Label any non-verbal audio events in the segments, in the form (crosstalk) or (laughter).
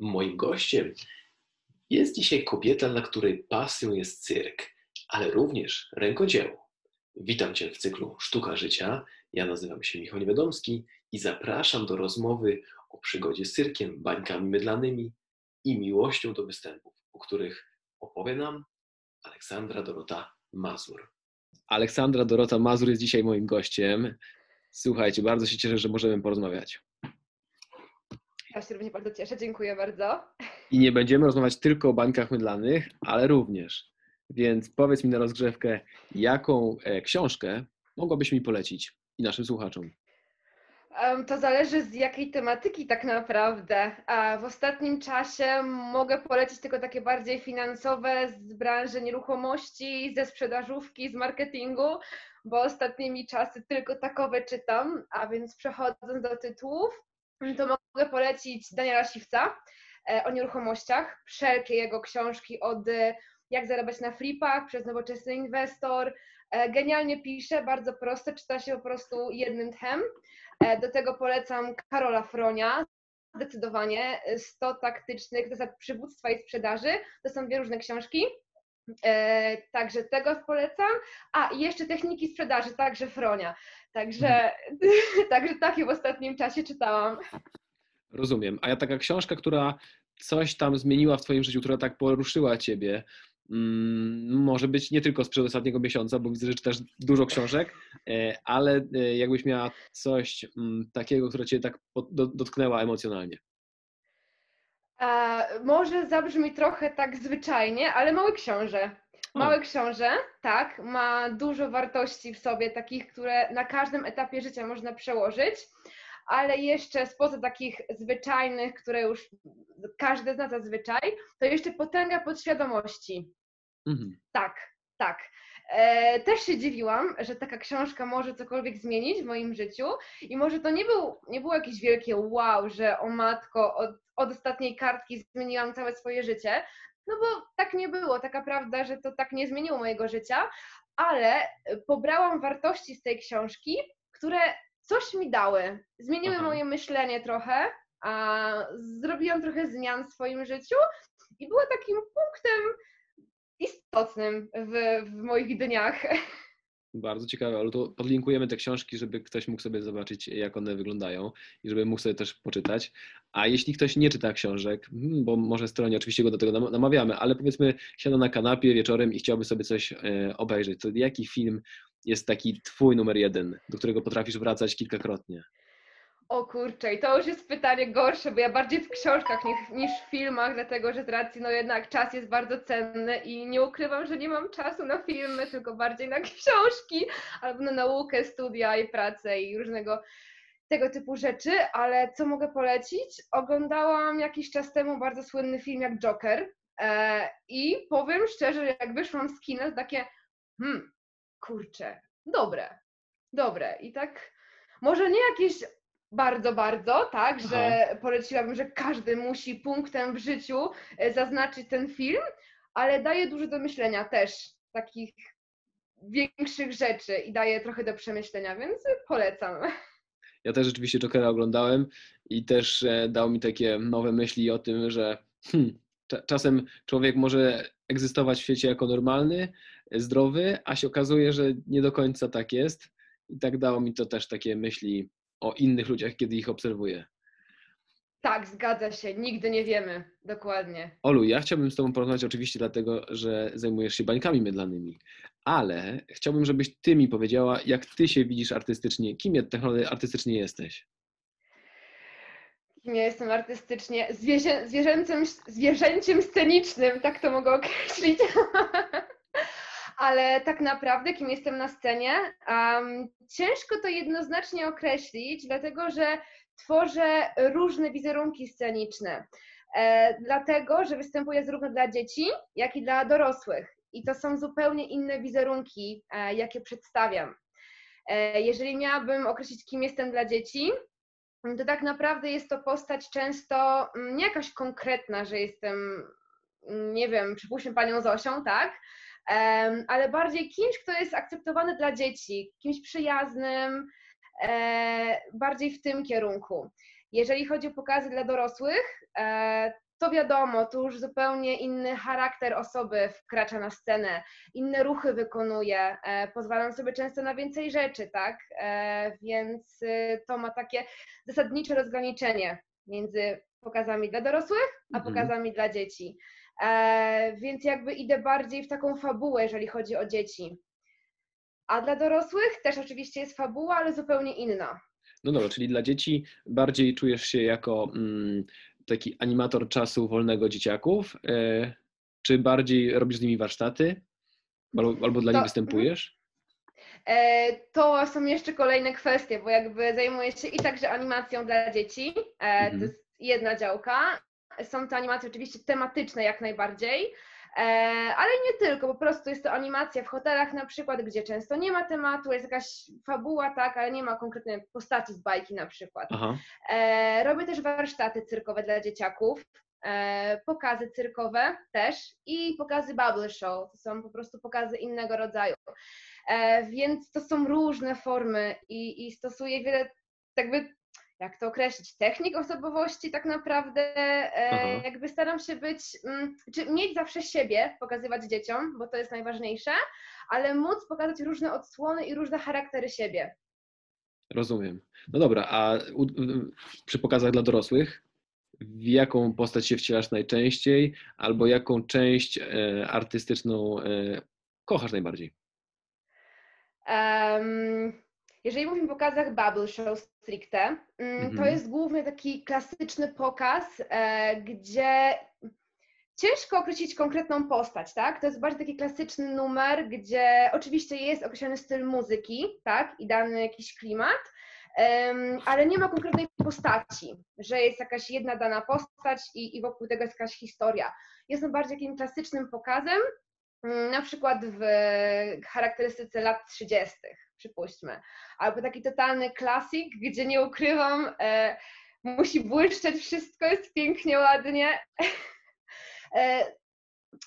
Moim gościem jest dzisiaj kobieta, dla której pasją jest cyrk, ale również rękodzieło. Witam Cię w cyklu Sztuka Życia. Ja nazywam się Michał Niewiadomski i zapraszam do rozmowy o przygodzie z cyrkiem, bańkami mydlanymi i miłością do występów, o których opowie nam Aleksandra Dorota Mazur. Aleksandra Dorota Mazur jest dzisiaj moim gościem. Słuchajcie, bardzo się cieszę, że możemy porozmawiać. Ja się również bardzo cieszę, dziękuję bardzo. I nie będziemy rozmawiać tylko o bańkach mydlanych, ale również. Więc powiedz mi na rozgrzewkę, jaką e, książkę mogłabyś mi polecić i naszym słuchaczom? To zależy z jakiej tematyki tak naprawdę. A w ostatnim czasie mogę polecić tylko takie bardziej finansowe z branży nieruchomości, ze sprzedażówki, z marketingu, bo ostatnimi czasy tylko takowe czytam, a więc przechodząc do tytułów, to mogę polecić Daniela Siwca e, o nieruchomościach, wszelkie jego książki od e, jak zarabiać na flipach, przez nowoczesny inwestor. E, genialnie pisze, bardzo proste, czyta się po prostu jednym tchem. Do tego polecam Karola Fronia, zdecydowanie 100 taktycznych zasad przywództwa i sprzedaży. To są dwie różne książki. E, także tego polecam. A i jeszcze techniki sprzedaży, także Fronia. Także, mhm. (laughs) także takie w ostatnim czasie czytałam. Rozumiem. A ja taka książka, która coś tam zmieniła w Twoim życiu, która tak poruszyła Ciebie, mm, może być nie tylko sprzed ostatniego miesiąca, bo widzę, że czytasz dużo książek, e, ale e, jakbyś miała coś mm, takiego, które Cię tak dotknęła emocjonalnie. E, może zabrzmi trochę tak zwyczajnie, ale mały książę. Mały książę, tak, ma dużo wartości w sobie, takich, które na każdym etapie życia można przełożyć, ale jeszcze spoza takich zwyczajnych, które już każdy zna zazwyczaj, to jeszcze potęga podświadomości. Mhm. Tak, tak. E, też się dziwiłam, że taka książka może cokolwiek zmienić w moim życiu i może to nie, był, nie było jakieś wielkie wow, że o matko, od, od ostatniej kartki zmieniłam całe swoje życie, no bo tak nie było, taka prawda, że to tak nie zmieniło mojego życia, ale pobrałam wartości z tej książki, które coś mi dały, zmieniły Aha. moje myślenie trochę, a zrobiłam trochę zmian w swoim życiu i było takim punktem istotnym w, w moich dniach. Bardzo ciekawe, ale to podlinkujemy te książki, żeby ktoś mógł sobie zobaczyć, jak one wyglądają i żeby mógł sobie też poczytać. A jeśli ktoś nie czyta książek, hmm, bo może stronie oczywiście go do tego namawiamy, ale powiedzmy siada na kanapie wieczorem i chciałby sobie coś e, obejrzeć, to jaki film jest taki twój numer jeden, do którego potrafisz wracać kilkakrotnie? O kurczę, i to już jest pytanie gorsze, bo ja bardziej w książkach niż, niż w filmach, dlatego że z racji, no jednak czas jest bardzo cenny i nie ukrywam, że nie mam czasu na filmy, tylko bardziej na książki albo na naukę, studia i pracę i różnego tego typu rzeczy, ale co mogę polecić? Oglądałam jakiś czas temu bardzo słynny film jak Joker e, i powiem szczerze, jak wyszłam z kina, takie hmm, kurczę, dobre, dobre i tak może nie jakieś bardzo, bardzo, tak, że Aha. poleciłabym, że każdy musi punktem w życiu e, zaznaczyć ten film, ale daje dużo do myślenia też, takich większych rzeczy i daje trochę do przemyślenia, więc polecam. Ja też rzeczywiście Jokera oglądałem i też e, dał mi takie nowe myśli o tym, że hmm, czasem człowiek może egzystować w świecie jako normalny, zdrowy, a się okazuje, że nie do końca tak jest. I tak dało mi to też takie myśli o innych ludziach, kiedy ich obserwuję. Tak, zgadza się. Nigdy nie wiemy. Dokładnie. Olu, ja chciałbym z Tobą porozmawiać oczywiście dlatego, że zajmujesz się bańkami mydlanymi, ale chciałbym, żebyś Ty mi powiedziała, jak Ty się widzisz artystycznie, kim tak naprawdę artystycznie jesteś? Kim ja jestem artystycznie? Zwierzę, zwierzęcym, zwierzęciem scenicznym, tak to mogę określić. (laughs) ale tak naprawdę, kim jestem na scenie, um, ciężko to jednoznacznie określić, dlatego że tworzę różne wizerunki sceniczne. E, dlatego, że występuję zarówno dla dzieci, jak i dla dorosłych. I to są zupełnie inne wizerunki, e, jakie przedstawiam. E, jeżeli miałabym określić, kim jestem dla dzieci, to tak naprawdę jest to postać często mm, nie jakaś konkretna, że jestem, mm, nie wiem, przypuśćmy panią Zosią, tak? Ale bardziej kimś, kto jest akceptowany dla dzieci, kimś przyjaznym, e, bardziej w tym kierunku. Jeżeli chodzi o pokazy dla dorosłych, e, to wiadomo, tu już zupełnie inny charakter osoby wkracza na scenę, inne ruchy wykonuje, e, pozwalam sobie często na więcej rzeczy, tak? Więc y, to ma takie zasadnicze rozgraniczenie między pokazami dla dorosłych, a mhm. pokazami dla dzieci. E, więc jakby idę bardziej w taką fabułę, jeżeli chodzi o dzieci. A dla dorosłych też oczywiście jest fabuła, ale zupełnie inna. No dobra, czyli dla dzieci bardziej czujesz się jako mm, taki animator czasu wolnego dzieciaków, e, czy bardziej robisz z nimi warsztaty, albo, albo dla to, nich występujesz? E, to są jeszcze kolejne kwestie, bo jakby zajmuję się i także animacją dla dzieci, mhm. to jest jedna działka. Są to animacje oczywiście tematyczne jak najbardziej, E, ale nie tylko, po prostu jest to animacja w hotelach na przykład, gdzie często nie ma tematu, jest jakaś fabuła, tak, ale nie ma konkretnej postaci z bajki na przykład. Aha. E, robię też warsztaty cyrkowe dla dzieciaków, e, pokazy cyrkowe też i pokazy bubble show, to są po prostu pokazy innego rodzaju. Więc to są różne formy i, i stosuję wiele jakby jak to określić, technik osobowości tak naprawdę, e, jakby staram się być, mm, czy mieć zawsze siebie, pokazywać dzieciom, bo to jest najważniejsze, ale móc pokazać różne odsłony i różne charaktery siebie. Rozumiem. No dobra, a u, przy pokazach dla dorosłych, w jaką postać się wcielasz najczęściej, albo jaką część e, artystyczną e, kochasz najbardziej? Um, jeżeli mówimy o pokazach Bubble Show stricte, mm, to mhm. jest głównie taki klasyczny pokaz, e, gdzie ciężko określić konkretną postać, tak? To jest bardziej taki klasyczny numer, gdzie oczywiście jest określony styl muzyki, tak? I dany jakiś klimat, ale nie ma konkretnej postaci, że jest jakaś jedna dana postać i, i wokół tego jest jakaś historia. Jest on bardziej takim klasycznym pokazem, na przykład w charakterystyce lat 30 przypuśćmy. Albo taki totalny klasik, gdzie nie ukrywam, e, musi błyszczeć wszystko, jest pięknie, ładnie. e,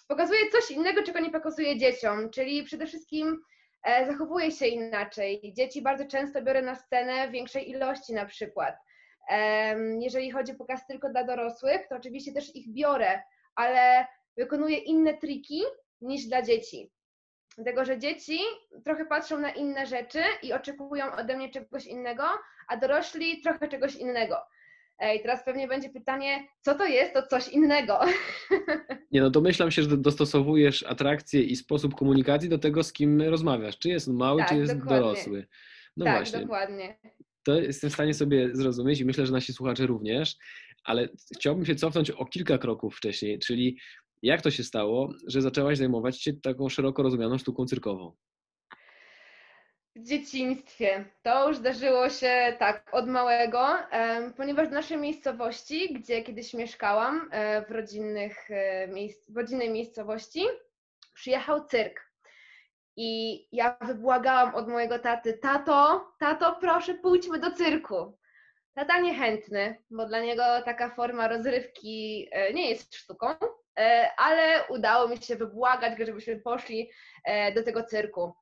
pokazuje coś innego, czego nie pokazuje dzieciom, czyli przede wszystkim e, zachowuje się inaczej. Dzieci bardzo często biorę na scenę większej ilości na przykład. Jeżeli chodzi o pokaz tylko dla dorosłych, to oczywiście też ich biorę, ale wykonuję inne triki niż dla dzieci. Dlatego, że dzieci trochę patrzą na inne rzeczy i oczekują ode mnie czegoś innego, a dorośli trochę czegoś innego. I teraz pewnie będzie pytanie, co to jest to coś innego? (laughs) Nie, no domyślam się, że dostosowujesz atrakcję i sposób komunikacji do tego, z kim rozmawiasz. Czy jest mały, tak, czy jest dokładnie. dorosły. No tak, właśnie. dokładnie. To jestem w stanie sobie zrozumieć i myślę, że nasi słuchacze również, ale chciałbym się cofnąć o kilka kroków wcześniej, czyli jak to się stało, że zaczęłaś zajmować się taką szeroko rozumianą sztuką cyrkową? W dzieciństwie. To już zdarzyło się tak od małego, ponieważ w naszej miejscowości, gdzie kiedyś mieszkałam, e, w, rodzinnych, e, w rodzinnej miejscowości, przyjechał cyrk. I ja wybłagałam od mojego taty, tato, tato, proszę pójdźmy do cyrku. Tata niechętny, bo dla niego taka forma rozrywki e, nie jest sztuką, ale udało mi się wybłagać żebyśmy poszli e, do tego cyrku.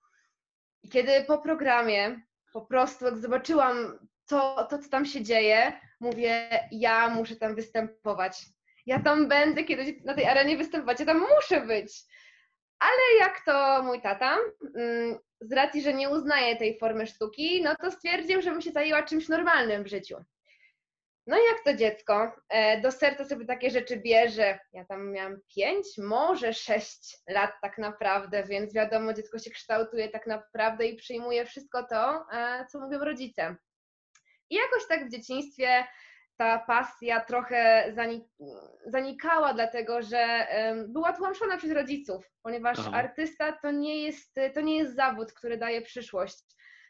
I kiedy po programie po prostu jak zobaczyłam to, to, co tam się dzieje, mówię, ja muszę tam występować. Ja tam będę kiedyś na tej arenie występować, ja tam muszę być. Ale jak to mój tata, mm, z racji, że nie uznaje tej formy sztuki, no to stwierdził, żebym się zajęła czymś normalnym w życiu. No i jak to dziecko e, do serca sobie takie rzeczy bierze? Ja tam miałam pięć, może sześć lat tak naprawdę, więc wiadomo, dziecko się kształtuje tak naprawdę i przyjmuje wszystko to, e, co mówią rodzice. I jakoś tak w dzieciństwie ta pasja trochę zanikała, dlatego że była tłamszona przez rodziców, ponieważ Aha. artysta to nie, jest, to nie jest zawód, który daje przyszłość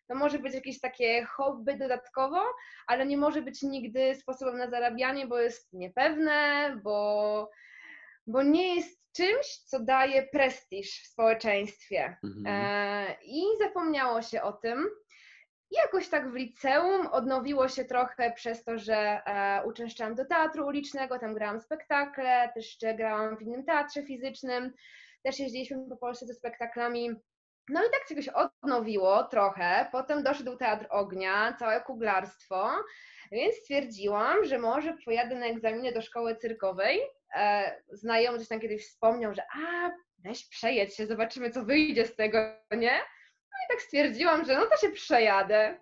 to może być jakieś takie hobby dodatkowo, ale nie może być nigdy sposobem na zarabianie, bo jest niepewne, bo, bo nie jest czymś, co daje prestiż w społeczeństwie. Mhm. E, I zapomniało się o tym. I jakoś tak w liceum odnowiło się trochę przez to, że e, uczęszczałam do teatru ulicznego, tam grałam spektakle, też jeszcze grałam w innym teatrze fizycznym, też jeździliśmy po Polsce ze spektaklami No i tak się jakoś odnowiło trochę. Potem doszedł Teatr Ognia, całe kuglarstwo, więc stwierdziłam, że może pojadę na egzaminy do szkoły cyrkowej. E, znajomy coś tam kiedyś wspomniał, że a, weź przejedź się, zobaczymy co wyjdzie z tego, nie? No i tak stwierdziłam, że no to się przejadę.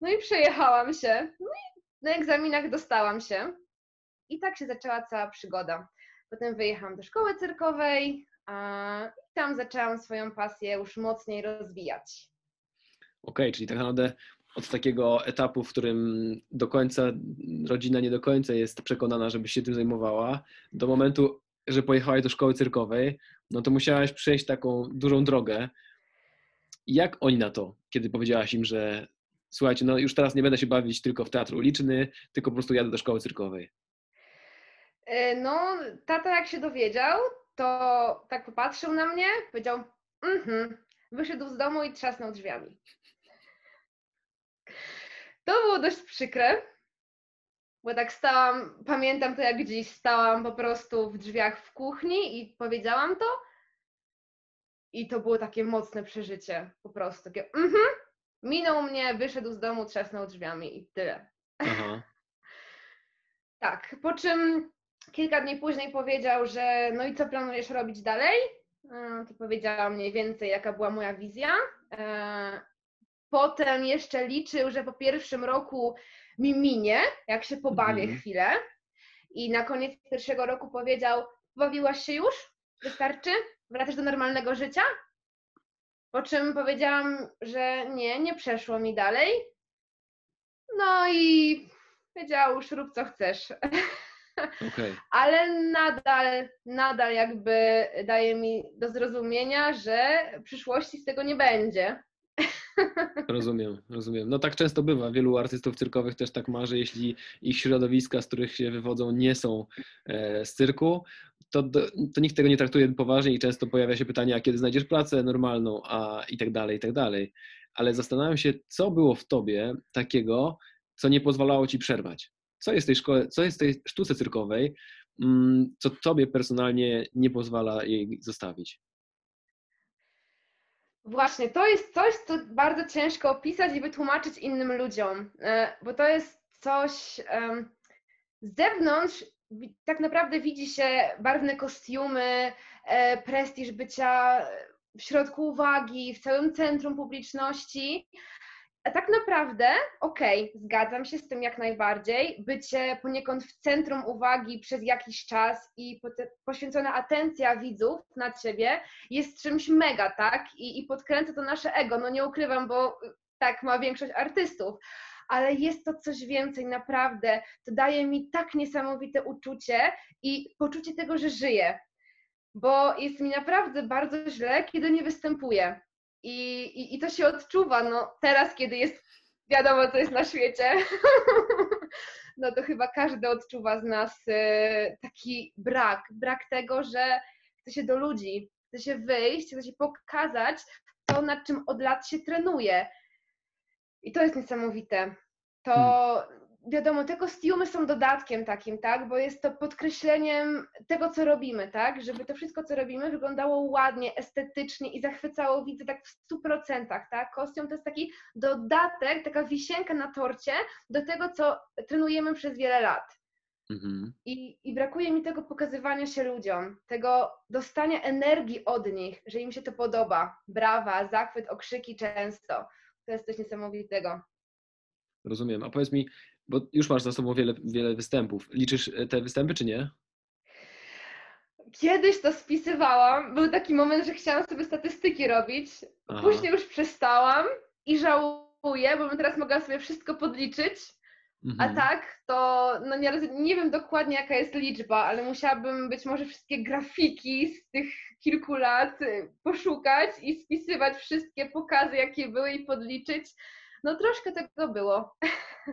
No i przejechałam się. No i na egzaminach dostałam się. I tak się zaczęła cała przygoda. Potem wyjechałam do szkoły cyrkowej i tam zaczęłam swoją pasję już mocniej rozwijać. Okej, okay, czyli tak naprawdę od takiego etapu, w którym do końca rodzina nie do końca jest przekonana, żeby się tym zajmowała, do momentu, że pojechałaś do szkoły cyrkowej, no to musiałaś przejść taką dużą drogę. Jak oni na to, kiedy powiedziałaś im, że słuchajcie, no już teraz nie będę się bawić tylko w teatr uliczny, tylko po prostu jadę do szkoły cyrkowej? E, no, tata jak się dowiedział, to tak popatrzył na mnie, powiedział, mhm, wyszedł z domu i trzasnął drzwiami. To było dość przykre, bo tak stałam, pamiętam to jak dziś, stałam po prostu w drzwiach w kuchni i powiedziałam to. I to było takie mocne przeżycie, po prostu takie, mhm, minął mnie, wyszedł z domu, trzasnął drzwiami i tyle. Tak, po czym kilka dni później powiedział, że no i co planujesz robić dalej? To powiedziała mniej więcej, jaka była moja wizja. E, potem jeszcze liczył, że po pierwszym roku mi minie, jak się pobawię mhm. chwilę. I na koniec pierwszego roku powiedział: Bawiłaś się już? Wystarczy? Wracasz do normalnego życia? Po czym powiedziałam, że nie, nie przeszło mi dalej. No i powiedział: Już rób co chcesz. (laughs) Okay. (laughs) Ale nadal, nadal jakby daje mi do zrozumienia, że przyszłości z tego nie będzie. (laughs) Rozumiem, rozumiem. No tak często bywa. Wielu artystów cyrkowych też tak ma, że jeśli ich środowiska, z których się wywodzą, nie są e, z cyrku, to, to nikt tego nie traktuje poważnie i często pojawia się pytanie, a kiedy znajdziesz pracę normalną, a i tak dalej, i tak dalej. Ale zastanawiam się, co było w tobie takiego, co nie pozwalało ci przerwać. Co jest w tej szkole, co jest tej sztuce cyrkowej, mm, co tobie personalnie nie pozwala jej zostawić? Właśnie, to jest coś, co bardzo ciężko opisać i wytłumaczyć innym ludziom, e, bo to jest coś z zewnątrz tak naprawdę widzi się barwne kostiumy, e, prestiż bycia w środku uwagi, w całym centrum publiczności, tak naprawdę, okej, okay, zgadzam się z tym jak najbardziej. Bycie poniekąd w centrum uwagi przez jakiś czas i poświęcona atencja widzów na ciebie jest czymś mega, tak? I, i podkręca to nasze ego. No nie ukrywam, bo tak ma większość artystów. Ale jest to coś więcej, naprawdę. To daje mi tak niesamowite uczucie i poczucie tego, że żyję. Bo jest mi naprawdę bardzo źle, kiedy nie występuję i, i, I to się odczuwa, no teraz, kiedy jest wiadomo, co jest na świecie, (laughs) no to chyba każdy odczuwa z nas y, taki brak, brak tego, że chce się do ludzi, chce się wyjść, chce się pokazać to, nad czym od lat się trenuje. I to jest niesamowite. To hmm wiadomo, te kostiumy są dodatkiem takim, tak, bo jest to podkreśleniem tego, co robimy, tak, żeby to wszystko, co robimy, wyglądało ładnie, estetycznie i zachwycało widzę tak w stu procentach, tak. Kostium to jest taki dodatek, taka wisienka na torcie do tego, co trenujemy przez wiele lat. Mhm. I, I brakuje mi tego pokazywania się ludziom, tego dostania energii od nich, że im się to podoba. Brawa, zachwyt, okrzyki często. To jest coś niesamowitego. Rozumiem. A powiedz mi, bo już masz za sobą wiele, wiele występów. Liczysz e, te występy, czy nie? Kiedyś to spisywałam. Był taki moment, że chciałam sobie statystyki robić. Aha. Później już przestałam i żałuję, bo bym teraz mogła sobie wszystko podliczyć. Mhm. A tak, to no nie, nie wiem dokładnie jaka jest liczba, ale musiałabym być może wszystkie grafiki z tych kilku lat y, poszukać i spisywać wszystkie pokazy, jakie były i podliczyć. No troszkę tego było.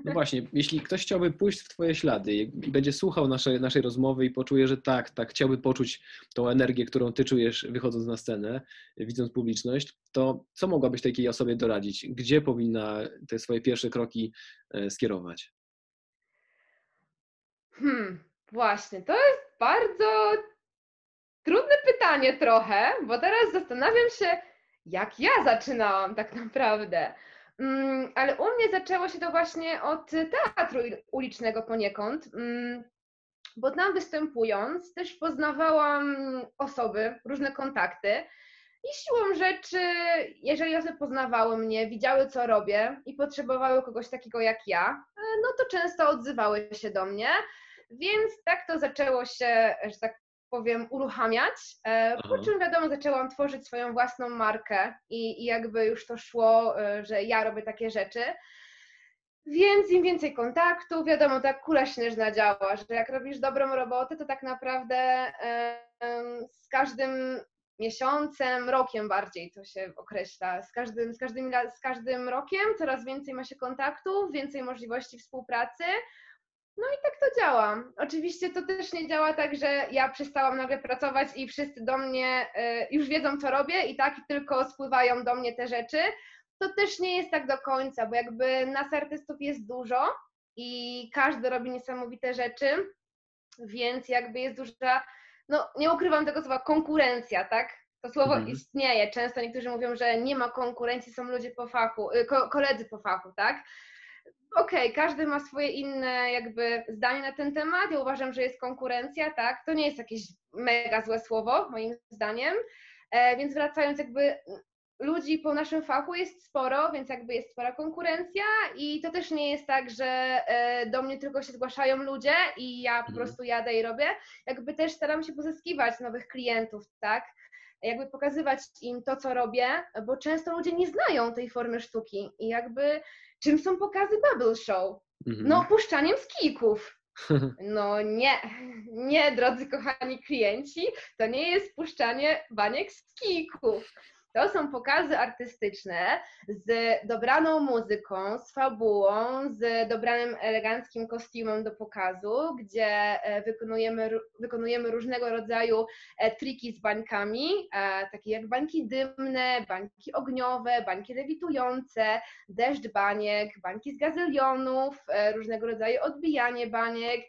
No właśnie, jeśli ktoś chciałby pójść w Twoje ślady i będzie słuchał naszej, naszej rozmowy i poczuje, że tak, tak, chciałby poczuć tą energię, którą Ty czujesz wychodząc na scenę, widząc publiczność, to co mogłabyś takiej osobie doradzić? Gdzie powinna te swoje pierwsze kroki e, skierować? Hmm, właśnie, to jest bardzo trudne pytanie trochę, bo teraz zastanawiam się, jak ja zaczynałam tak naprawdę. Mm, ale u mnie zaczęło się to właśnie od teatru ulicznego poniekąd, mm, bo tam występując też poznawałam osoby, różne kontakty. I siłą rzeczy, jeżeli osoby poznawały mnie, widziały co robię i potrzebowały kogoś takiego jak ja, no to często odzywały się do mnie. Więc tak to zaczęło się, że tak powiem, uruchamiać. E, po czym wiadomo, zaczęłam tworzyć swoją własną markę i, i jakby już to szło, e, że ja robię takie rzeczy. Więc im więcej kontaktu, wiadomo, tak kula śnieżna działa, że jak robisz dobrą robotę, to tak naprawdę z każdym miesiącem, rokiem bardziej to się określa. Z każdym, z, każdym, z każdym rokiem coraz więcej ma się kontaktów, więcej możliwości współpracy. No i tak to działa. Oczywiście to też nie działa tak, że ja przestałam nagle pracować i wszyscy do mnie y, już wiedzą, co robię i tak tylko spływają do mnie te rzeczy. To też nie jest tak do końca, bo jakby nas artystów jest dużo i każdy robi niesamowite rzeczy, więc jakby jest duża, no nie ukrywam tego słowa, konkurencja, tak? To słowo mhm. istnieje. Często niektórzy mówią, że nie ma konkurencji, są ludzie po fachu, y, ko koledzy po fachu, tak? Okej, okay, każdy ma swoje inne jakby zdanie na ten temat. Ja uważam, że jest konkurencja, tak? To nie jest jakieś mega złe słowo, moim zdaniem. E, więc wracając, jakby ludzi po naszym fachu jest sporo, więc jakby jest spora konkurencja i to też nie jest tak, że e, do mnie tylko się zgłaszają ludzie i ja po mhm. prostu jadę i robię. Jakby też staram się pozyskiwać nowych klientów, tak? Jakby pokazywać im to, co robię, bo często ludzie nie znają tej formy sztuki i jakby Czym są pokazy Bubble Show? Mhm. No, puszczaniem z kijków. (laughs) No nie, nie, drodzy kochani klienci, to nie jest puszczanie baniek z kijków. To są pokazy artystyczne z dobraną muzyką, z fabułą, z dobranym eleganckim kostiumem do pokazu, gdzie e, wykonujemy, wykonujemy różnego rodzaju e, triki z bańkami, e, takie jak bańki dymne, bańki ogniowe, bańki lewitujące, deszcz baniek, bańki z gazylionów, różnego rodzaju odbijanie baniek.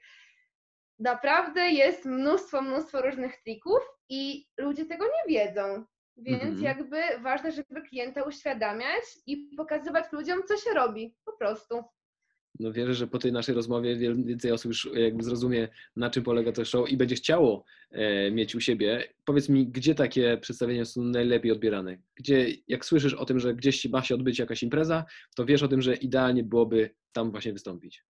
Naprawdę jest mnóstwo, mnóstwo różnych trików i ludzie tego nie wiedzą. Więc mhm. jakby ważne, żeby klienta uświadamiać i pokazywać ludziom, co się robi, po prostu. No wierzę, że po tej naszej rozmowie więcej osób już jakby zrozumie, na czym polega to show i będzie chciało e, mieć u siebie. Powiedz mi, gdzie takie przedstawienia są najlepiej odbierane? Gdzie, jak słyszysz o tym, że gdzieś ma się odbyć jakaś impreza, to wiesz o tym, że idealnie byłoby tam właśnie wystąpić.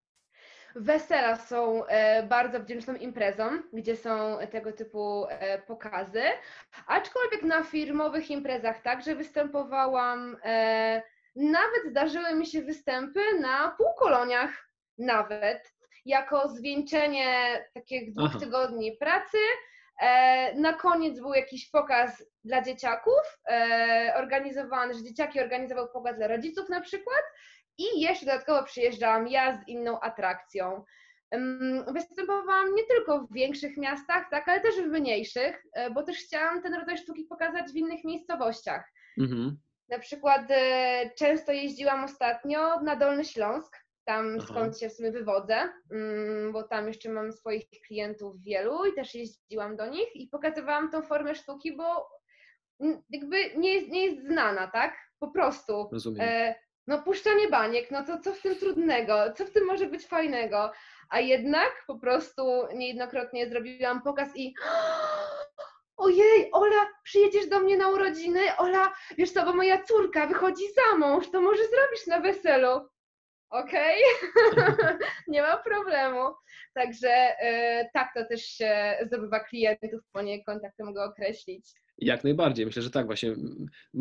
Wesela są e, bardzo wdzięczną imprezą, gdzie są tego typu e, pokazy, aczkolwiek na firmowych imprezach także występowałam. E, nawet zdarzyły mi się występy na półkoloniach, nawet jako zwieńczenie takich dwóch Aha. tygodni pracy. Na koniec był jakiś pokaz dla dzieciaków, organizowany, że dzieciaki organizował pokaz dla rodziców na przykład i jeszcze dodatkowo przyjeżdżałam ja z inną atrakcją. Występowałam nie tylko w większych miastach, tak, ale też w mniejszych, e, bo też chciałam ten rodzaj sztuki pokazać w innych miejscowościach. Mhm. Na przykład e, często jeździłam ostatnio na Dolny Śląsk, tam Aha. skąd się w sumie wywodzę, mm, bo tam jeszcze mam swoich klientów wielu i też jeździłam do nich i pokazywałam tą formę sztuki, bo jakby nie jest, nie jest znana, tak? Po prostu. Rozumiem. E, no puszczanie baniek, no to co w tym trudnego, co w tym może być fajnego? A jednak po prostu niejednokrotnie zrobiłam pokaz i (gasps) ojej, Ola, przyjedziesz do mnie na urodziny? Ola, wiesz co, bo moja córka wychodzi za mąż, to może zrobisz na weselu. Okej, okay? (laughs) nie ma problemu. Także y, tak to też się zdobywa klientów poniekąd, tak to mogę określić. Jak najbardziej. Myślę, że tak właśnie.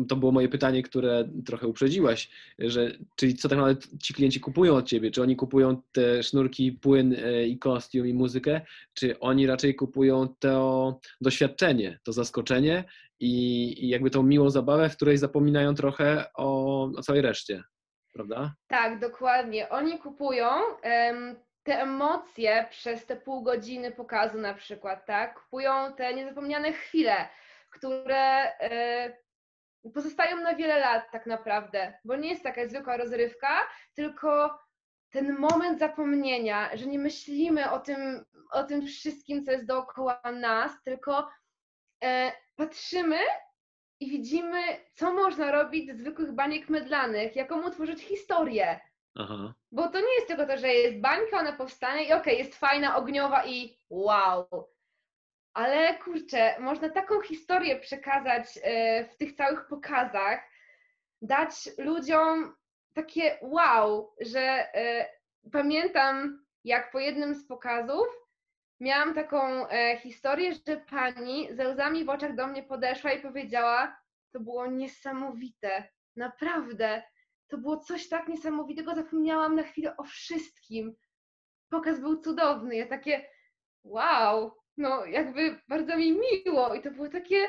To było moje pytanie, które trochę uprzedziłaś, że czyli co tak naprawdę ci klienci kupują od ciebie? Czy oni kupują te sznurki, płyn e, i kostium i muzykę, czy oni raczej kupują to doświadczenie, to zaskoczenie i, i jakby tą miłą zabawę, w której zapominają trochę o, o całej reszcie, prawda? Tak, dokładnie. Oni kupują um, te emocje przez te pół godziny pokazu na przykład, tak? Kupują te niezapomniane chwile które e, pozostają na wiele lat tak naprawdę, bo nie jest taka zwykła rozrywka, tylko ten moment zapomnienia, że nie myślimy o tym, o tym wszystkim, co jest dookoła nas, tylko e, patrzymy i widzimy, co można robić z zwykłych baniek mydlanych, jaką utworzyć historię. Aha. Bo to nie jest tylko to, że jest bańka, ona powstanie i okej, okay, jest fajna, ogniowa i wow. Ale kurczę, można taką historię przekazać e, w tych całych pokazach, dać ludziom takie wow, że e, pamiętam, jak po jednym z pokazów miałam taką e, historię, że pani ze łzami w oczach do mnie podeszła i powiedziała: To było niesamowite, naprawdę. To było coś tak niesamowitego, zapomniałam na chwilę o wszystkim. Pokaz był cudowny. Ja takie, wow, no jakby bardzo mi miło i to było takie,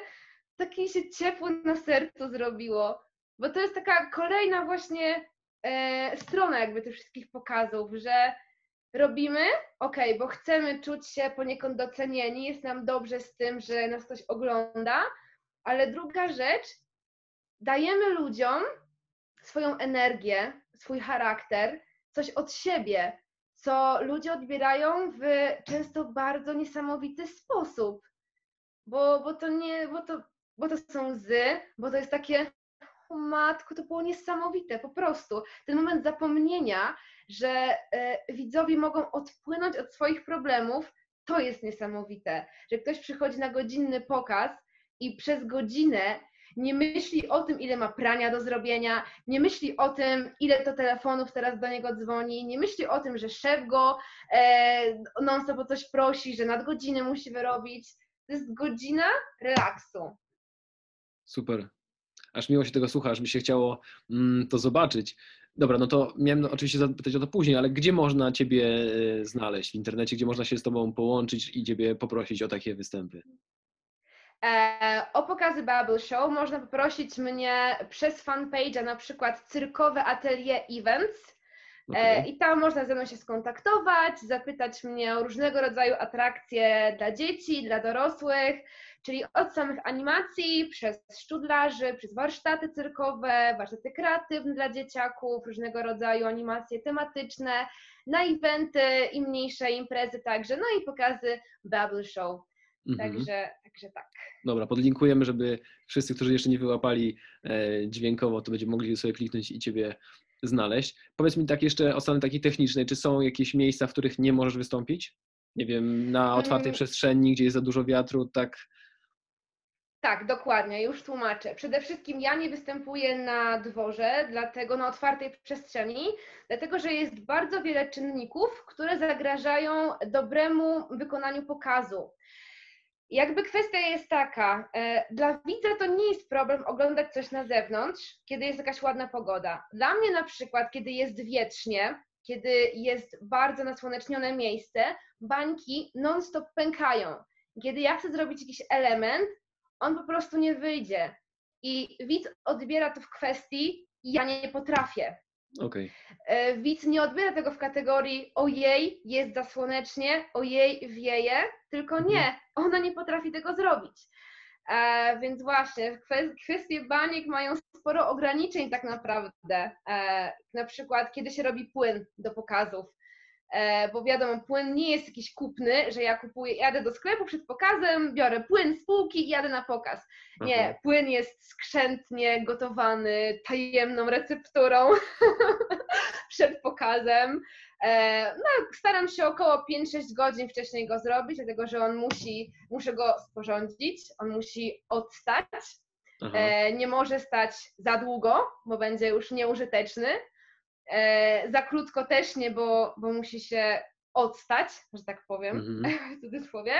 takie się ciepło na sercu zrobiło, bo to jest taka kolejna właśnie e, strona jakby tych wszystkich pokazów, że robimy, ok, bo chcemy czuć się poniekąd docenieni, jest nam dobrze z tym, że nas ktoś ogląda, ale druga rzecz, dajemy ludziom swoją energię, swój charakter, coś od siebie, co ludzie odbierają w często bardzo niesamowity sposób. Bo, bo to nie, bo to, bo to są łzy, bo to jest takie, o matko, to było niesamowite, po prostu. Ten moment zapomnienia, że e, widzowie mogą odpłynąć od swoich problemów, to jest niesamowite. Że ktoś przychodzi na godzinny pokaz i przez godzinę nie myśli o tym, ile ma prania do zrobienia, nie myśli o tym, ile to telefonów teraz do niego dzwoni, nie myśli o tym, że szef go e, non-stop o coś prosi, że nadgodziny musi wyrobić. To jest godzina relaksu. Super. Aż miło się tego słucha, aż mi się chciało mm, to zobaczyć. Dobra, no to miałem oczywiście zapytać o to później, ale gdzie można Ciebie e, znaleźć w internecie, gdzie można się z Tobą połączyć i Ciebie poprosić o takie występy? E, o pokazy Bubble Show można poprosić mnie przez fanpage'a na przykład Cyrkowe Atelier Events. E, okay. I tam można ze mną się skontaktować, zapytać mnie o różnego rodzaju atrakcje dla dzieci, dla dorosłych, czyli od samych animacji, przez szczudlarzy, przez warsztaty cyrkowe, warsztaty kreatywne dla dzieciaków, różnego rodzaju animacje tematyczne, na eventy i mniejsze imprezy także, no i pokazy Bubble Show. Mhm. Także, także tak. Dobra, podlinkujemy, żeby wszyscy, którzy jeszcze nie wyłapali e, dźwiękowo, to będziemy mogli sobie kliknąć i Ciebie znaleźć. Powiedz mi tak jeszcze o strony takiej technicznej, czy są jakieś miejsca, w których nie możesz wystąpić? Nie wiem, na otwartej hmm. przestrzeni, gdzie jest za dużo wiatru, tak? Tak, dokładnie, już tłumaczę. Przede wszystkim ja nie występuję na dworze, dlatego na otwartej przestrzeni, dlatego że jest bardzo wiele czynników, które zagrażają dobremu wykonaniu pokazu. Jakby kwestia jest taka, e, dla widza to nie jest problem oglądać coś na zewnątrz, kiedy jest jakaś ładna pogoda. Dla mnie na przykład, kiedy jest wietrznie, kiedy jest bardzo nasłonecznione miejsce, bańki non-stop pękają. Kiedy ja chcę zrobić jakiś element, on po prostu nie wyjdzie. I widz odbiera to w kwestii, ja nie potrafię. Okay. E, widz nie odbiera tego w kategorii ojej, jest za słonecznie, ojej, wieje, tylko nie, mhm. ona nie potrafi tego zrobić. E, więc właśnie, kwestie baniek mają sporo ograniczeń tak naprawdę. E, na przykład, kiedy się robi płyn do pokazów. E, bo wiadomo, płyn nie jest jakiś kupny, że ja kupuję, jadę do sklepu przed pokazem, biorę płyn z półki i jadę na pokaz. Nie, Aha. płyn jest skrzętnie gotowany, tajemną recepturą (laughs) przed pokazem. E, no, staram się około 5-6 godzin wcześniej go zrobić, dlatego że on musi, muszę go sporządzić, on musi odstać. Aha. E, nie może stać za długo, bo będzie już nieużyteczny. E, za krótko też nie, bo, bo musi się odstać, że tak powiem, mm-hmm. (laughs) w cudzysłowie.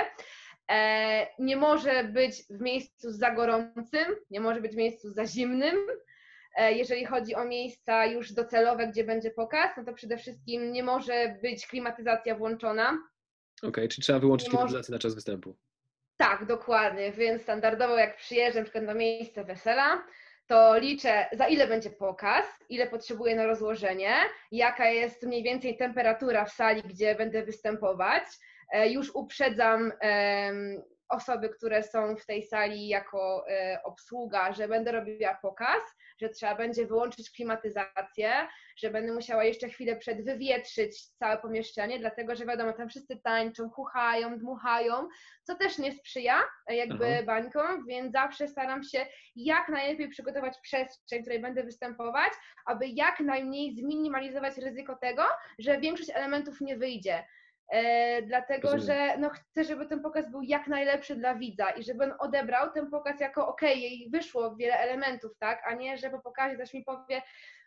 E, nie może być w miejscu za gorącym, nie może być w miejscu za zimnym. E, jeżeli chodzi o miejsca już docelowe, gdzie będzie pokaz, no to przede wszystkim nie może być klimatyzacja włączona. Okej, okay, czyli trzeba wyłączyć klimatyzację na czas występu. Tak, dokładnie, więc standardowo jak przyjeżdżam na przykład na miejsce wesela, to liczę, za ile będzie pokaz, ile potrzebuję na rozłożenie, jaka jest mniej więcej temperatura w sali, gdzie będę występować. E, już uprzedzam osoby, które są w tej sali jako e, obsługa, że będę robiła pokaz, że trzeba będzie wyłączyć klimatyzację, że będę musiała jeszcze chwilę przed wywietrzyć całe pomieszczenie, dlatego że wiadomo, tam wszyscy tańczą, chuchają, dmuchają, co też nie sprzyja jakby Aha. bańkom, więc zawsze staram się jak najlepiej przygotować przestrzeń, w której będę występować, aby jak najmniej zminimalizować ryzyko tego, że większość elementów nie wyjdzie. E, dlatego Rozumiem. że no, chcę, żeby ten pokaz był jak najlepszy dla widza i żeby on odebrał ten pokaz jako ok, jej wyszło wiele elementów, tak, a nie, że po pokazie też mi powie,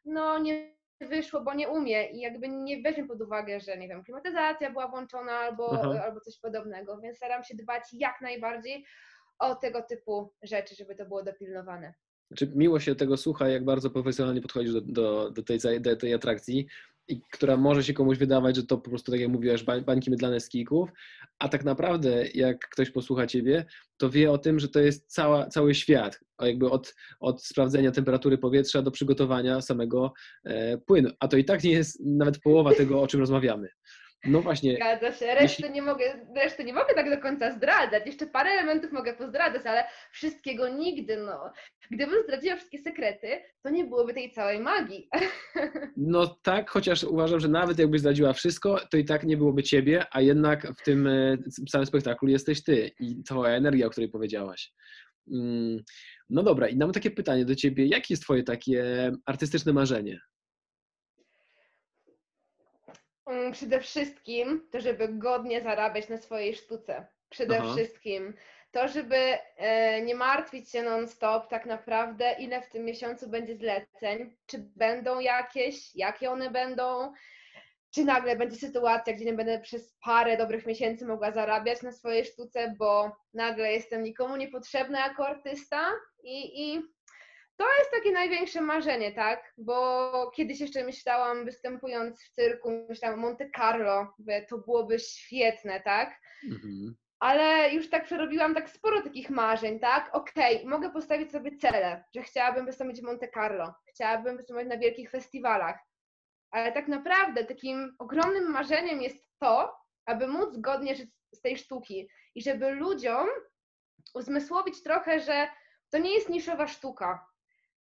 no nie wyszło, bo nie umie i jakby nie weźmie pod uwagę, że nie wiem, klimatyzacja była włączona albo, albo coś podobnego, więc staram się dbać jak najbardziej o tego typu rzeczy, żeby to było dopilnowane. Znaczy, miło się tego słucha, jak bardzo profesjonalnie podchodzisz do, do, do, tej, do tej atrakcji i która może się komuś wydawać, że to po prostu, tak jak mówiłaś, bańki mydlane z a tak naprawdę jak ktoś posłucha Ciebie, to wie o tym, że to jest cała, cały świat, jakby od, od sprawdzenia temperatury powietrza do przygotowania samego e, płynu, a to i tak nie jest nawet połowa tego, o czym rozmawiamy. No właśnie. Zgadza się. Reszty, jeśli... nie mogę, reszty nie mogę tak do końca zdradzać. Jeszcze parę elementów mogę pozdradzać, ale wszystkiego nigdy. No. Gdybym zdradziła wszystkie sekrety, to nie byłoby tej całej magii. (laughs) No tak, chociaż uważam, że nawet jakbyś zdradziła wszystko, to i tak nie byłoby ciebie, a jednak w tym e, samym spektaklu jesteś ty i twoja energia, o której powiedziałaś. Mm, no dobra, i mam takie pytanie do ciebie. Jakie jest twoje takie artystyczne marzenie? Mm, przede wszystkim to, żeby godnie zarabiać na swojej sztuce. Przede Aha. wszystkim to, żeby e, nie martwić się non-stop tak naprawdę, ile w tym miesiącu będzie zleceń, czy będą jakieś, jakie one będą, czy nagle będzie sytuacja, gdzie nie będę przez parę dobrych miesięcy mogła zarabiać na swojej sztuce, bo nagle jestem nikomu niepotrzebna jako artysta i, i to jest takie największe marzenie, tak? Bo kiedyś jeszcze myślałam, występując w cyrku, myślałam Monte Carlo, to byłoby świetne, tak? Mhm. Ale już tak przerobiłam tak sporo takich marzeń, tak? Okej, okay, mogę postawić sobie cele, że chciałabym wystąpić w Monte Carlo, chciałabym wystąpić na wielkich festiwalach, ale tak naprawdę takim ogromnym marzeniem jest to, aby móc godnie żyć z tej sztuki i żeby ludziom uzmysłowić trochę, że to nie jest niszowa sztuka,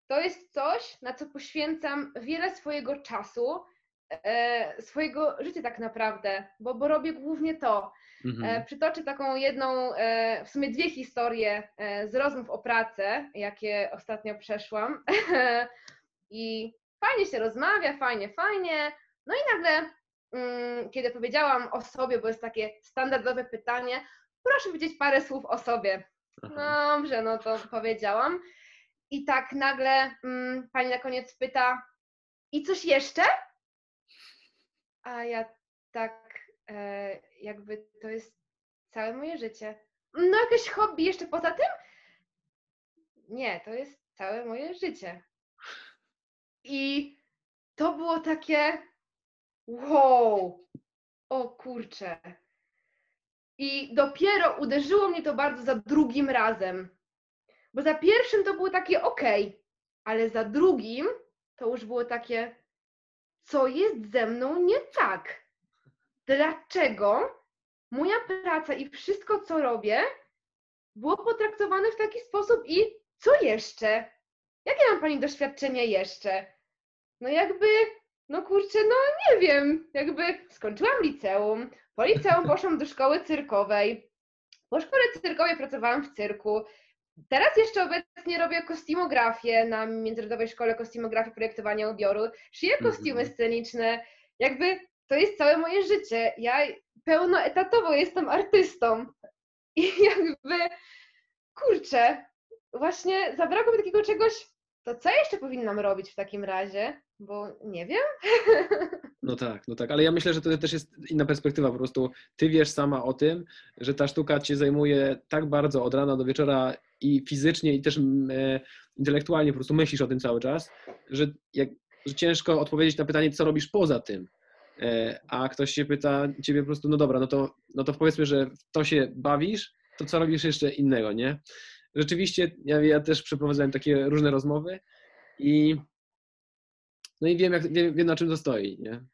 to jest coś, na co poświęcam wiele swojego czasu, e, swojego życia tak naprawdę, bo, bo robię głównie to. E, mhm. przytoczę taką jedną, e, w sumie dwie historie z rozmów o pracę, jakie ostatnio przeszłam. (laughs) I fajnie się rozmawia, fajnie, fajnie. No i nagle, mm, kiedy powiedziałam o sobie, bo jest takie standardowe pytanie, proszę powiedzieć parę słów o sobie. Aha. Dobrze, no to powiedziałam. I tak nagle mm, pani na koniec pyta, i coś jeszcze? A ja tak, e, jakby to jest całe moje życie. No jakieś hobby jeszcze poza tym? Nie, to jest całe moje życie. I to było takie wow, o kurczę. I dopiero uderzyło mnie to bardzo za drugim razem. Bo za pierwszym to było takie ok, ale za drugim to już było takie, co jest ze mną nie tak? Dlaczego moja praca i wszystko, co robię, było potraktowane w taki sposób i co jeszcze? Jakie mam Pani doświadczenie jeszcze? No jakby, no kurczę, no nie wiem, jakby skończyłam liceum, po liceum poszłam do szkoły cyrkowej, po szkole cyrkowej pracowałam w cyrku, Teraz jeszcze obecnie robię kostiumografię na Międzynarodowej Szkole Kostiumografii Projektowania Ubioru. Szyję mhm. kostiumy sceniczne. Jakby to jest całe moje życie. Ja pełnoetatowo jestem artystą. I (laughs) jakby, kurczę, właśnie zabrakło mi takiego czegoś, to co jeszcze powinnam robić w takim razie? Bo nie wiem. No tak, no tak, ale ja myślę, że to też jest inna perspektywa. Po prostu ty wiesz sama o tym, że ta sztuka cię zajmuje tak bardzo od rana do wieczora i fizycznie, i też mm, e, intelektualnie po prostu myślisz o tym cały czas, że, jak, że ciężko odpowiedzieć na pytanie, co robisz poza tym. E, a ktoś się pyta ciebie po prostu, no dobra, no to, no to powiedzmy, że to się bawisz, to co robisz jeszcze innego, nie? Rzeczywiście, ja, ja też przeprowadzałem takie różne rozmowy i no i wiem, jak, wiem, wiem na czym to stoi, nie?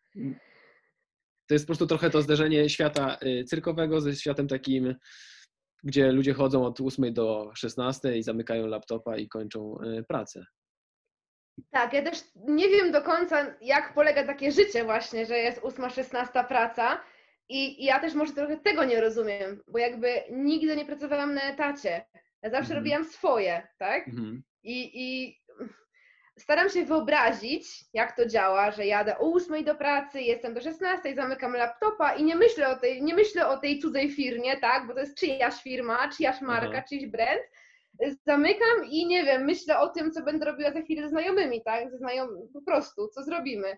To jest po prostu trochę to zderzenie świata y, cyrkowego ze światem takim gdzie ludzie chodzą od 8 do 16 i zamykają laptopa i kończą e, pracę. Tak, ja też nie wiem do końca, jak polega takie życie właśnie, że jest 8-16 praca i ja też może trochę tego nie rozumiem, bo jakby nigdy nie pracowałam na etacie. Ja zawsze mhm. robiłam swoje, tak? Mhm. I, I staram się wyobrazić, jak to działa, że jadę o 8 do pracy, jestem do 16, zamykam laptopa i nie myślę o tej, nie myślę o tej cudzej firmie, tak? Bo to jest czyjaś firma, czyjaś marka, Aha. czyjś brand. Zamykam i nie wiem, myślę o tym, co będę robiła za chwilę ze znajomymi, tak? Ze znajomymi, po prostu, co zrobimy.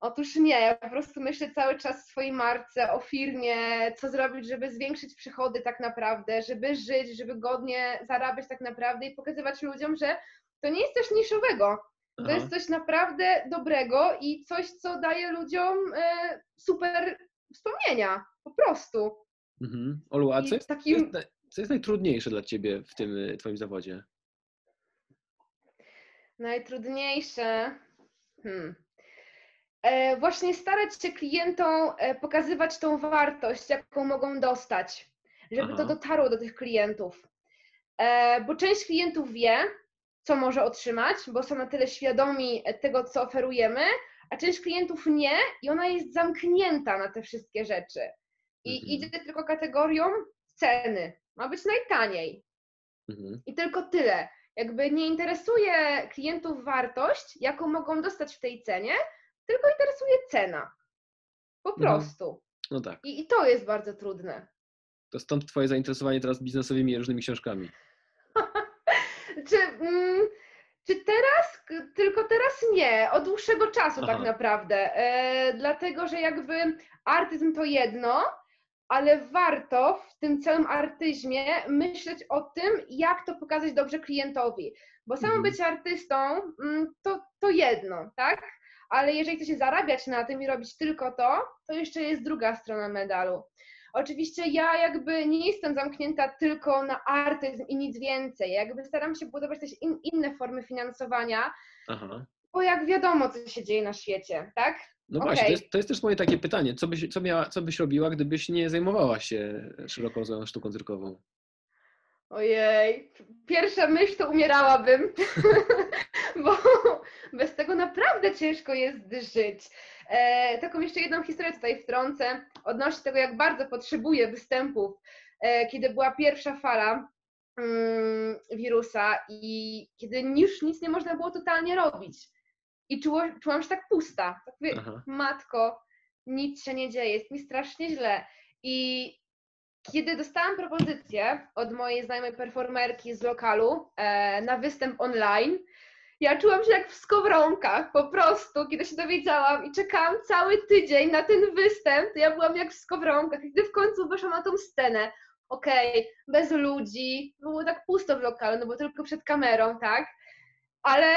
Otóż nie, ja po prostu myślę cały czas o swojej marce, o firmie, co zrobić, żeby zwiększyć przychody tak naprawdę, żeby żyć, żeby godnie zarabiać tak naprawdę i pokazywać ludziom, że to nie jest coś niszowego. To Aha. jest coś naprawdę dobrego i coś, co daje ludziom e, super wspomnienia, po prostu. Mhm. Olu, a co jest, takim... co jest najtrudniejsze dla Ciebie w tym e, Twoim zawodzie? Najtrudniejsze? Hmm. E, właśnie starać się klientom e, pokazywać tą wartość, jaką mogą dostać, żeby Aha. to dotarło do tych klientów. E, bo część klientów wie, co może otrzymać, bo są na tyle świadomi tego, co oferujemy, a część klientów nie i ona jest zamknięta na te wszystkie rzeczy. I mhm. idzie tylko kategorią ceny. Ma być najtaniej. Mhm. I tylko tyle. Jakby nie interesuje klientów wartość, jaką mogą dostać w tej cenie, tylko interesuje cena. Po mhm. prostu. No tak. I, I, to jest bardzo trudne. To stąd Twoje zainteresowanie teraz biznesowymi różnymi książkami. Czy, mm, czy teraz? Tylko teraz nie. Od dłuższego czasu tak Aha. tak naprawdę. E, dlatego, że jakby artyzm to jedno, ale warto w tym całym artyzmie myśleć o tym, jak to pokazać dobrze klientowi. Bo samo mhm. być artystą mm, to, to jedno, tak? ale jeżeli chce się zarabiać na tym i robić tylko to, to jeszcze jest druga strona medalu. Oczywiście ja jakby nie jestem zamknięta tylko na artyzm i nic więcej. Jakby staram się budować też in, inne formy finansowania, Aha. bo jak wiadomo, co się dzieje na świecie, tak? No okay. właśnie, to jest, to jest, też moje takie pytanie. Co byś, co, miała, co byś robiła, gdybyś nie zajmowała się szeroko rozumianą sztuką cyrkową? Ojej, pierwsza myśl to umierałabym, (laughs) bo bez tego naprawdę ciężko jest żyć. E, taką jeszcze jedną historię tutaj wtrącę, odnośnie tego, jak bardzo potrzebuję występów. E, kiedy była pierwsza fala mm, wirusa i kiedy już nic nie można było totalnie robić. I czuło, czułam się tak pusta. Tak mówię, matko, nic się nie dzieje, jest mi strasznie źle. I kiedy dostałam propozycję od mojej znajomej performerki z lokalu e, na występ online, ja czułam się jak w skowronkach, po prostu, kiedy się dowiedziałam i czekałam cały tydzień na ten występ, ja byłam jak w skowronkach. I gdy w końcu wyszłam na tą scenę, okej, okay, bez ludzi, było tak pusto w lokalu, no bo tylko przed kamerą, tak? Ale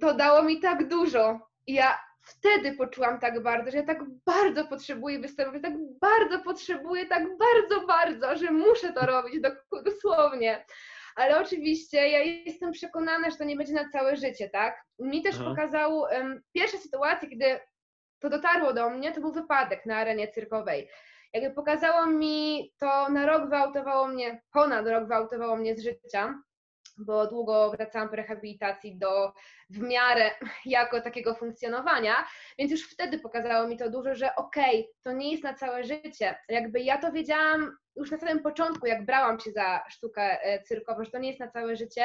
to dało mi tak dużo. I ja wtedy poczułam tak bardzo, że ja tak bardzo potrzebuję występować, tak bardzo potrzebuję, tak bardzo, bardzo, że muszę to robić dosłownie. Ale oczywiście ja jestem przekonana, że to nie będzie na całe życie, tak? Mi też Aha. pokazał um, pierwsza sytuacja, kiedy to dotarło do mnie, to był wypadek na arenie cyrkowej. Jakby pokazało mi to na rok wyautowało mnie, ponad rok wyautowało mnie z życia bo długo wracałam po rehabilitacji do w miarę (laughs) jako takiego funkcjonowania, więc już wtedy pokazało mi to dużo, że okej, okay, to nie jest na całe życie. Jakby ja to wiedziałam już na samym początku, jak brałam się za sztukę e, cyrkową, że to nie jest na całe życie,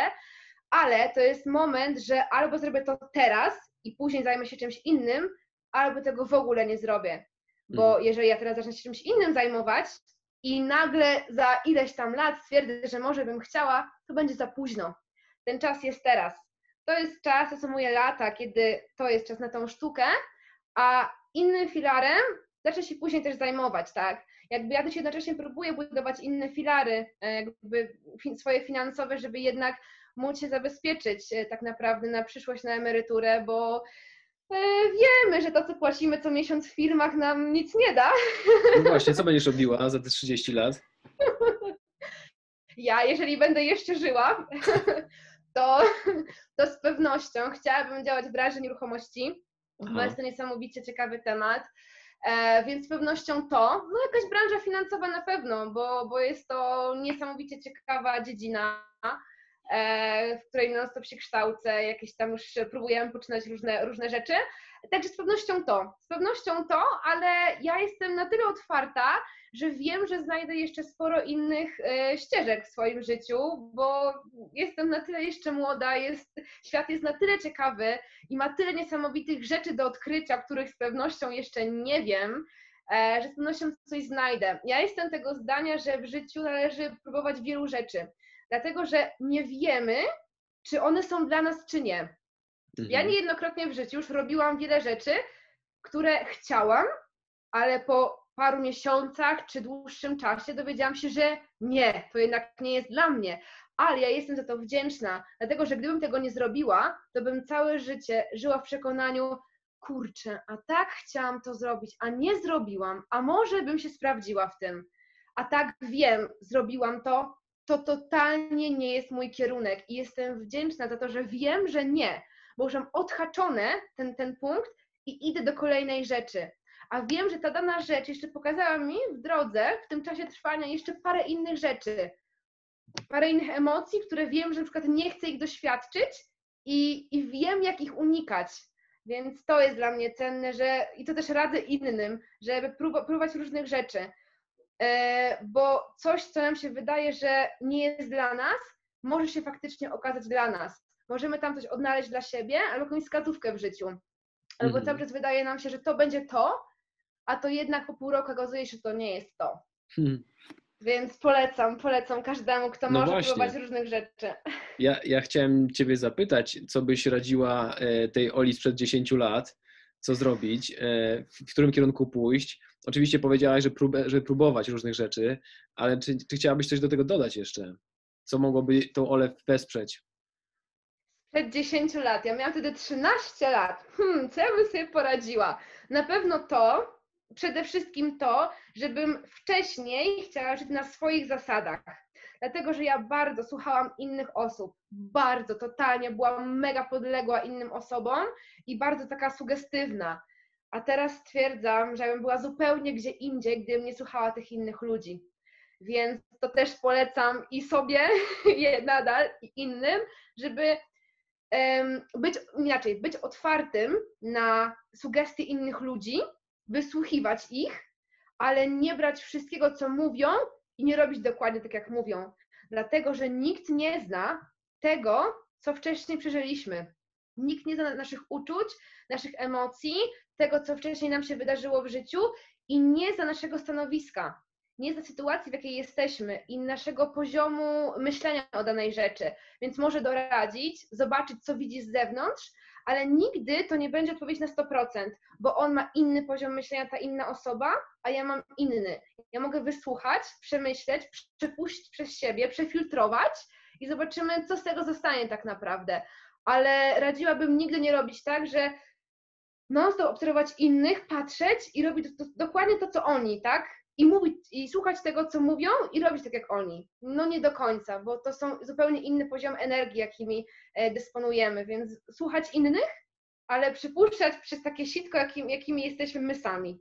ale to jest moment, że albo zrobię to teraz i później zajmę się czymś innym, albo tego w ogóle nie zrobię. Bo mhm. jeżeli ja teraz zacznę się czymś innym zajmować, i nagle za ileś tam lat stwierdzę, że może bym chciała, to będzie za późno. Ten czas jest teraz. To jest czas, to są moje lata, kiedy to jest czas na tą sztukę, a innym filarem zacznę się później też zajmować, tak? Jakby ja też jednocześnie próbuję budować inne filary, e, jakby swoje finansowe, żeby jednak móc się zabezpieczyć e, tak naprawdę na przyszłość, na emeryturę, bo wiemy, że to, co płacimy co miesiąc w firmach, nam nic nie da. No właśnie, co będziesz robiła za te 30 lat? Ja, jeżeli będę jeszcze żyła, (laughs) to, to z pewnością chciałabym działać w branży nieruchomości, bo jest to niesamowicie ciekawy temat. E, więc z pewnością to, no jakaś branża finansowa na pewno, bo, bo jest to niesamowicie ciekawa dziedzina, e, w której non-stop się kształcę, jakieś tam już próbujemy poczynać różne, różne rzeczy. Także z pewnością to, z pewnością to, ale ja jestem na tyle otwarta, że wiem, że znajdę jeszcze sporo innych e, ścieżek w swoim życiu, bo jestem na tyle jeszcze młoda, jest, świat jest na tyle ciekawy i ma tyle niesamowitych rzeczy do odkrycia, których z pewnością jeszcze nie wiem, e, że z pewnością coś znajdę. Ja jestem tego zdania, że w życiu należy próbować wielu rzeczy, dlatego że nie wiemy, czy one są dla nas, czy nie. Mhm. Ja niejednokrotnie w życiu już robiłam wiele rzeczy, które chciałam, ale po paru miesiącach czy dłuższym czasie dowiedziałam się, że nie, to jednak nie jest dla mnie. Ale ja jestem za to wdzięczna, dlatego że gdybym tego nie zrobiła, to bym całe życie żyła w przekonaniu, kurczę, a tak chciałam to zrobić, a nie zrobiłam, a może bym się sprawdziła w tym. A tak wiem, zrobiłam to, to totalnie nie jest mój kierunek i jestem wdzięczna za to, że wiem, że nie, bo już mam odhaczone ten, ten punkt i idę do kolejnej rzeczy a wiem, że ta dana rzecz jeszcze pokazała mi w drodze, w tym czasie trwania, jeszcze parę innych rzeczy, parę innych emocji, które wiem, że na przykład nie chcę ich doświadczyć i, i wiem, jak ich unikać. Więc to jest dla mnie cenne, że i to też radzę innym, żeby próbować różnych rzeczy. E, bo coś, co nam się wydaje, że nie jest dla nas, może się faktycznie okazać dla nas. Możemy tam coś odnaleźć dla siebie, albo jakąś wskazówkę w życiu. Albo mm. cały czas wydaje nam się, że to będzie to, a to jednak po pół roku okazuje się, że to nie jest to. Hmm. Więc polecam, polecam każdemu, kto no może właśnie. próbować różnych rzeczy. (laughs) Ja, ja chciałem Ciebie zapytać, co byś radziła e, tej Oli sprzed 10 lat, co zrobić, e, w którym kierunku pójść. Oczywiście powiedziałaś, że, prób, że próbować różnych rzeczy, ale czy, czy chciałabyś coś do tego dodać jeszcze? Co mogłoby tą Olę wesprzeć? Przed 10 lat, ja miałam wtedy 13 lat. Hmm, co ja bym sobie poradziła? Na pewno to, przede wszystkim to, żebym wcześniej chciała żyć na swoich zasadach. Dlatego, że ja bardzo słuchałam innych osób, bardzo, totalnie byłam mega podległa innym osobom i bardzo taka sugestywna. A teraz stwierdzam, że bym była zupełnie gdzie indziej, gdybym nie słuchała tych innych ludzi. Więc to też polecam i sobie (laughs) je nadal, i innym, żeby być inaczej, być otwartym na sugestie innych ludzi, wysłuchiwać ich, ale nie brać wszystkiego, co mówią i nie robić dokładnie tak, jak mówią. Dlatego, że nikt nie zna tego, co wcześniej przeżyliśmy. Nikt nie zna naszych uczuć, naszych emocji, tego, co wcześniej nam się wydarzyło w życiu i nie za naszego stanowiska, nie za sytuacji, w jakiej jesteśmy i naszego poziomu myślenia o danej rzeczy. Więc może doradzić, zobaczyć, co widzi z zewnątrz, ale nigdy to nie będzie odpowiedź na 100%, bo on ma inny poziom myślenia, ta inna osoba, a ja mam inny. Ja mogę wysłuchać, przemyśleć, przepuścić przez siebie, przefiltrować i zobaczymy, co z tego zostanie tak naprawdę. Ale radziłabym nigdy nie robić tak, że non-stop obserwować innych, patrzeć i robić to, to, dokładnie to, co oni, tak? i mówić, i słuchać tego, co mówią i robić tak jak oni. No nie do końca, bo to są zupełnie inny poziom energii, jakimi e, dysponujemy, więc słuchać innych, ale przypuszczać przez takie sitko, jakim, jakimi jesteśmy my sami.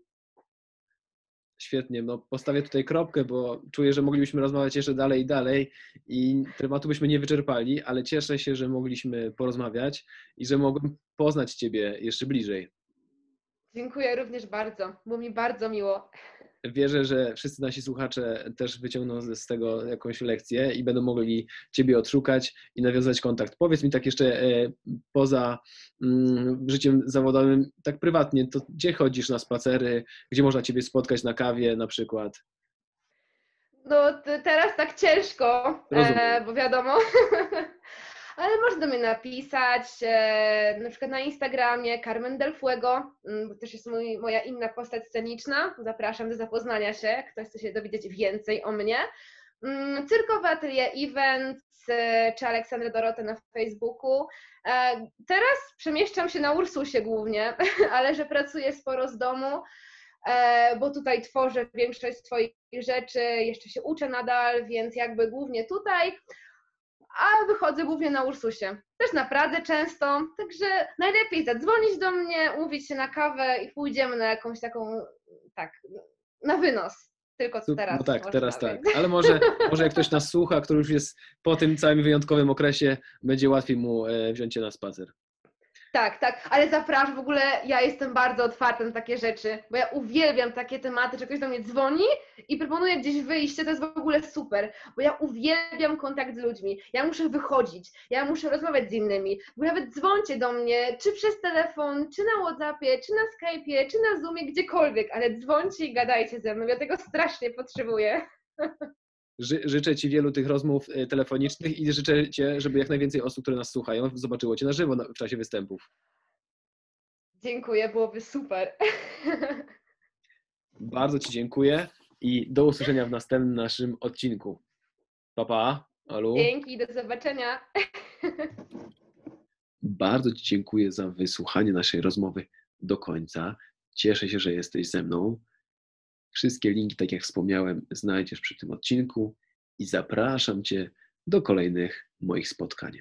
Świetnie, no postawię tutaj kropkę, bo czuję, że moglibyśmy rozmawiać jeszcze dalej i dalej i tematu byśmy nie wyczerpali, ale cieszę się, że mogliśmy porozmawiać i że mogłem poznać Ciebie jeszcze bliżej. Dziękuję również bardzo, było mi bardzo miło wierzę, że wszyscy nasi słuchacze też wyciągną z tego jakąś lekcję i będą mogli Ciebie odszukać i nawiązać kontakt. Powiedz mi tak jeszcze e, poza mm, życiem zawodowym, tak prywatnie, to gdzie chodzisz na spacery, gdzie można Ciebie spotkać na kawie na przykład? No teraz tak ciężko, e, bo wiadomo. (laughs) ale można do mnie napisać, e, na przykład na Instagramie Carmen Del Fuego, mm, bo też jest mój, moja inna postać sceniczna. Zapraszam do zapoznania się, ktoś chce się dowiedzieć więcej o mnie. Mm, cyrkowe Atelier Events e, czy Aleksandra Dorotę na Facebooku. E, teraz przemieszczam się na Ursusie głównie, (laughs) ale że pracuję sporo z domu, bo tutaj tworzę większość swoich rzeczy, jeszcze się uczę nadal, więc jakby głównie tutaj a wychodzę głównie na Ursusie. Też na Pradze często, także najlepiej zadzwonić do mnie, umówić się na kawę i pójdziemy na jakąś taką, tak, na wynos. Tylko Tu- teraz. No tak, teraz tak. więc- Ale może, (laughs) może jak ktoś nas słucha, który już jest po tym całym wyjątkowym okresie, będzie łatwiej mu e, wziąć cię na spacer. Tak, tak, ale zapraszam, w ogóle ja jestem bardzo otwarta na takie rzeczy, bo ja uwielbiam takie tematy, że ktoś do mnie dzwoni i proponuje gdzieś wyjście, to jest w ogóle super, bo ja uwielbiam kontakt z ludźmi, ja muszę wychodzić, ja muszę rozmawiać z innymi, bo nawet dzwońcie do mnie, czy przez telefon, czy na Whatsappie, czy na Skype'ie, czy na Zoomie, gdziekolwiek, ale dzwońcie i gadajcie ze mną, ja tego strasznie potrzebuję. (laughs) Ży, życzę Ci wielu tych rozmów e, telefonicznych i życzę Ci, żeby jak najwięcej osób, które nas słuchają, zobaczyło Cię na żywo w czasie występów. Dziękuję, byłoby super. (laughs) Bardzo Ci dziękuję i do usłyszenia w następnym naszym odcinku. Pa, pa. Alu. Dzięki, do zobaczenia. (laughs) Bardzo Ci dziękuję za wysłuchanie naszej rozmowy do końca. Cieszę się, że jesteś ze mną. Wszystkie linki, tak jak wspomniałem, znajdziesz przy tym odcinku i zapraszam Cię do kolejnych moich spotkań.